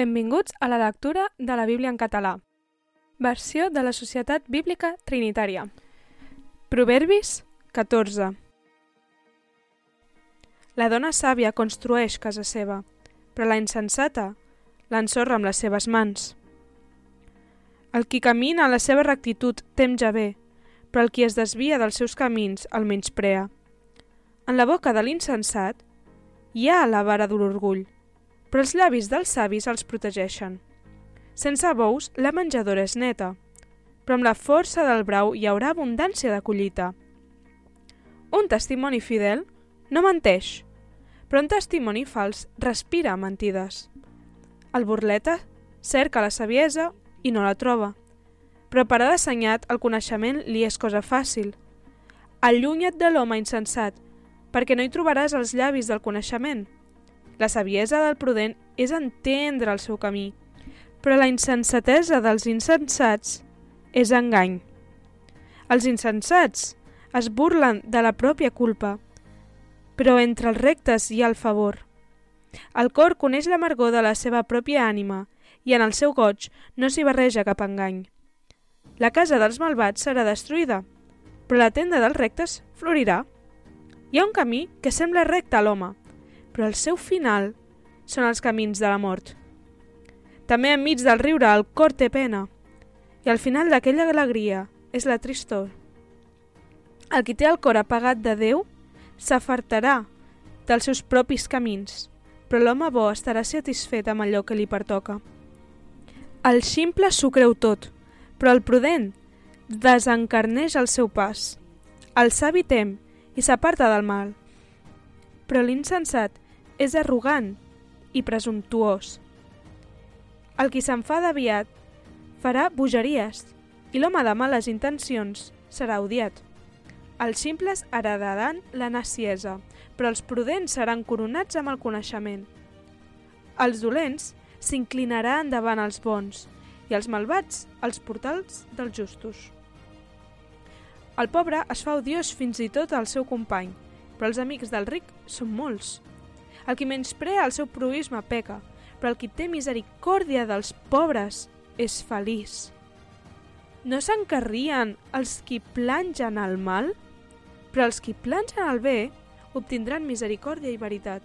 Benvinguts a la lectura de la Bíblia en català. Versió de la Societat Bíblica Trinitària. Proverbis 14. La dona sàvia construeix casa seva, però la insensata l'ensorra amb les seves mans. El qui camina a la seva rectitud tem ja bé, però el qui es desvia dels seus camins el menysprea. En la boca de l'insensat hi ha la vara de l'orgull, però els llavis dels savis els protegeixen. Sense bous, la menjadora és neta, però amb la força del brau hi haurà abundància de collita. Un testimoni fidel no menteix, però un testimoni fals respira mentides. El burleta cerca la saviesa i no la troba, però per a l'assenyat el coneixement li és cosa fàcil. Allunya't de l'home insensat, perquè no hi trobaràs els llavis del coneixement. La saviesa del prudent és entendre el seu camí, però la insensatesa dels insensats és engany. Els insensats es burlen de la pròpia culpa, però entre els rectes hi ha el favor. El cor coneix l'amargor de la seva pròpia ànima i en el seu goig no s'hi barreja cap engany. La casa dels malvats serà destruïda, però la tenda dels rectes florirà. Hi ha un camí que sembla recte a l'home, però el seu final són els camins de la mort. També enmig del riure el cor té pena, i al final d'aquella alegria és la tristor. El qui té el cor apagat de Déu s'afartarà dels seus propis camins, però l'home bo estarà satisfet amb allò que li pertoca. El ximple s'ho creu tot, però el prudent desencarneix el seu pas. El savi tem i s'aparta del mal. Però l'insensat és arrogant i presumptuós. El qui s'enfada aviat farà bogeries i l'home de males intencions serà odiat. Els simples heredaran la naciesa, però els prudents seran coronats amb el coneixement. Els dolents s'inclinaran davant els bons i els malvats als portals dels justos. El pobre es fa odiós fins i tot al seu company, però els amics del ric són molts. El qui menysprea el seu proisme peca, però el qui té misericòrdia dels pobres és feliç. No s'encarrien els qui plangen el mal, però els qui plangen el bé obtindran misericòrdia i veritat.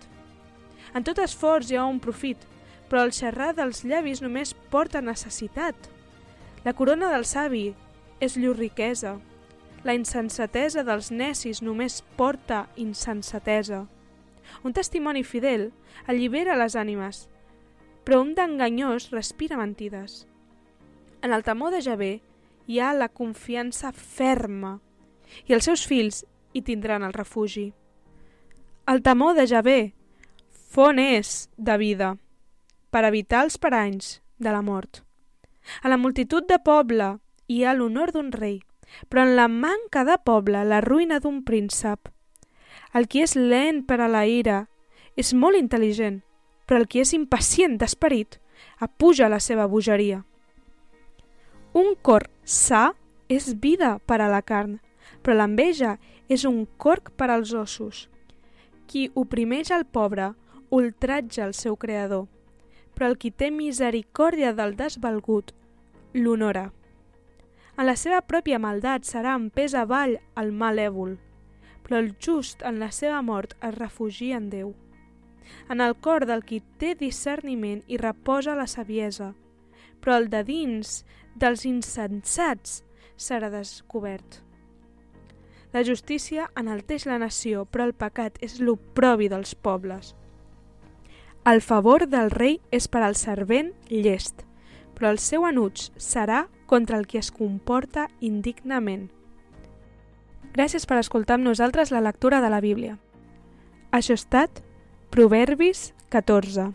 En tot esforç hi ha un profit, però el xerrar dels llavis només porta necessitat. La corona del savi és llur riquesa. La insensatesa dels necis només porta insensatesa. Un testimoni fidel allibera les ànimes, però un d'enganyós respira mentides. En el temor de Javé hi ha la confiança ferma i els seus fills hi tindran el refugi. El temor de Javé, font és de vida, per evitar els paranys de la mort. A la multitud de poble hi ha l'honor d'un rei, però en la manca de poble la ruïna d'un príncep. El qui és lent per a la ira és molt intel·ligent, però el qui és impacient d'esperit apuja la seva bogeria. Un cor sa és vida per a la carn, però l'enveja és un corc per als ossos. Qui oprimeix el pobre ultratja el seu creador, però el qui té misericòrdia del desvalgut l'honora. En la seva pròpia maldat serà empès avall el malèvol, però el just en la seva mort es refugia en Déu. En el cor del qui té discerniment i reposa la saviesa, però el de dins dels insensats serà descobert. La justícia enalteix la nació, però el pecat és l'oprobi dels pobles. El favor del rei és per al servent llest, però el seu enuig serà contra el qui es comporta indignament. Gràcies per escoltar amb nosaltres la lectura de la Bíblia. Això ha estat Proverbis 14.